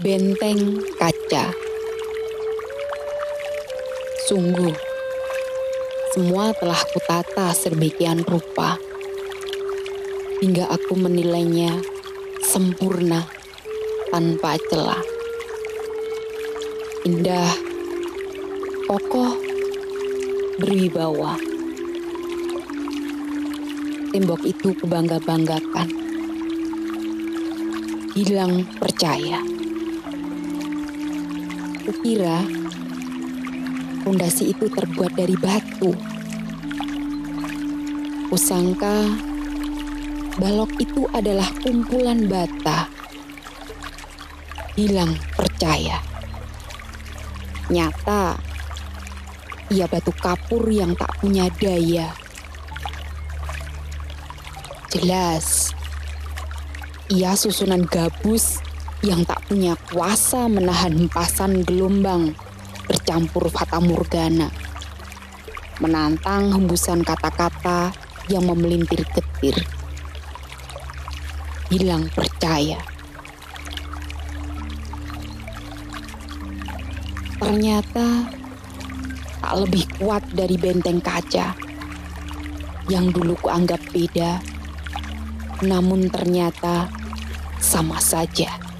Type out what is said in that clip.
Benteng kaca. Sungguh, semua telah kutata sedemikian rupa hingga aku menilainya sempurna tanpa celah. Indah, kokoh, berwibawa. Tembok itu kubangga-banggakan. Hilang percaya. Kukira fondasi itu terbuat dari batu. Kusangka balok itu adalah kumpulan bata. Hilang percaya. Nyata, ia batu kapur yang tak punya daya. Jelas, ia susunan gabus yang tak punya kuasa menahan hempasan gelombang bercampur fata morgana. Menantang hembusan kata-kata yang memelintir getir. Hilang percaya. Ternyata tak lebih kuat dari benteng kaca yang dulu kuanggap beda, namun ternyata sama saja.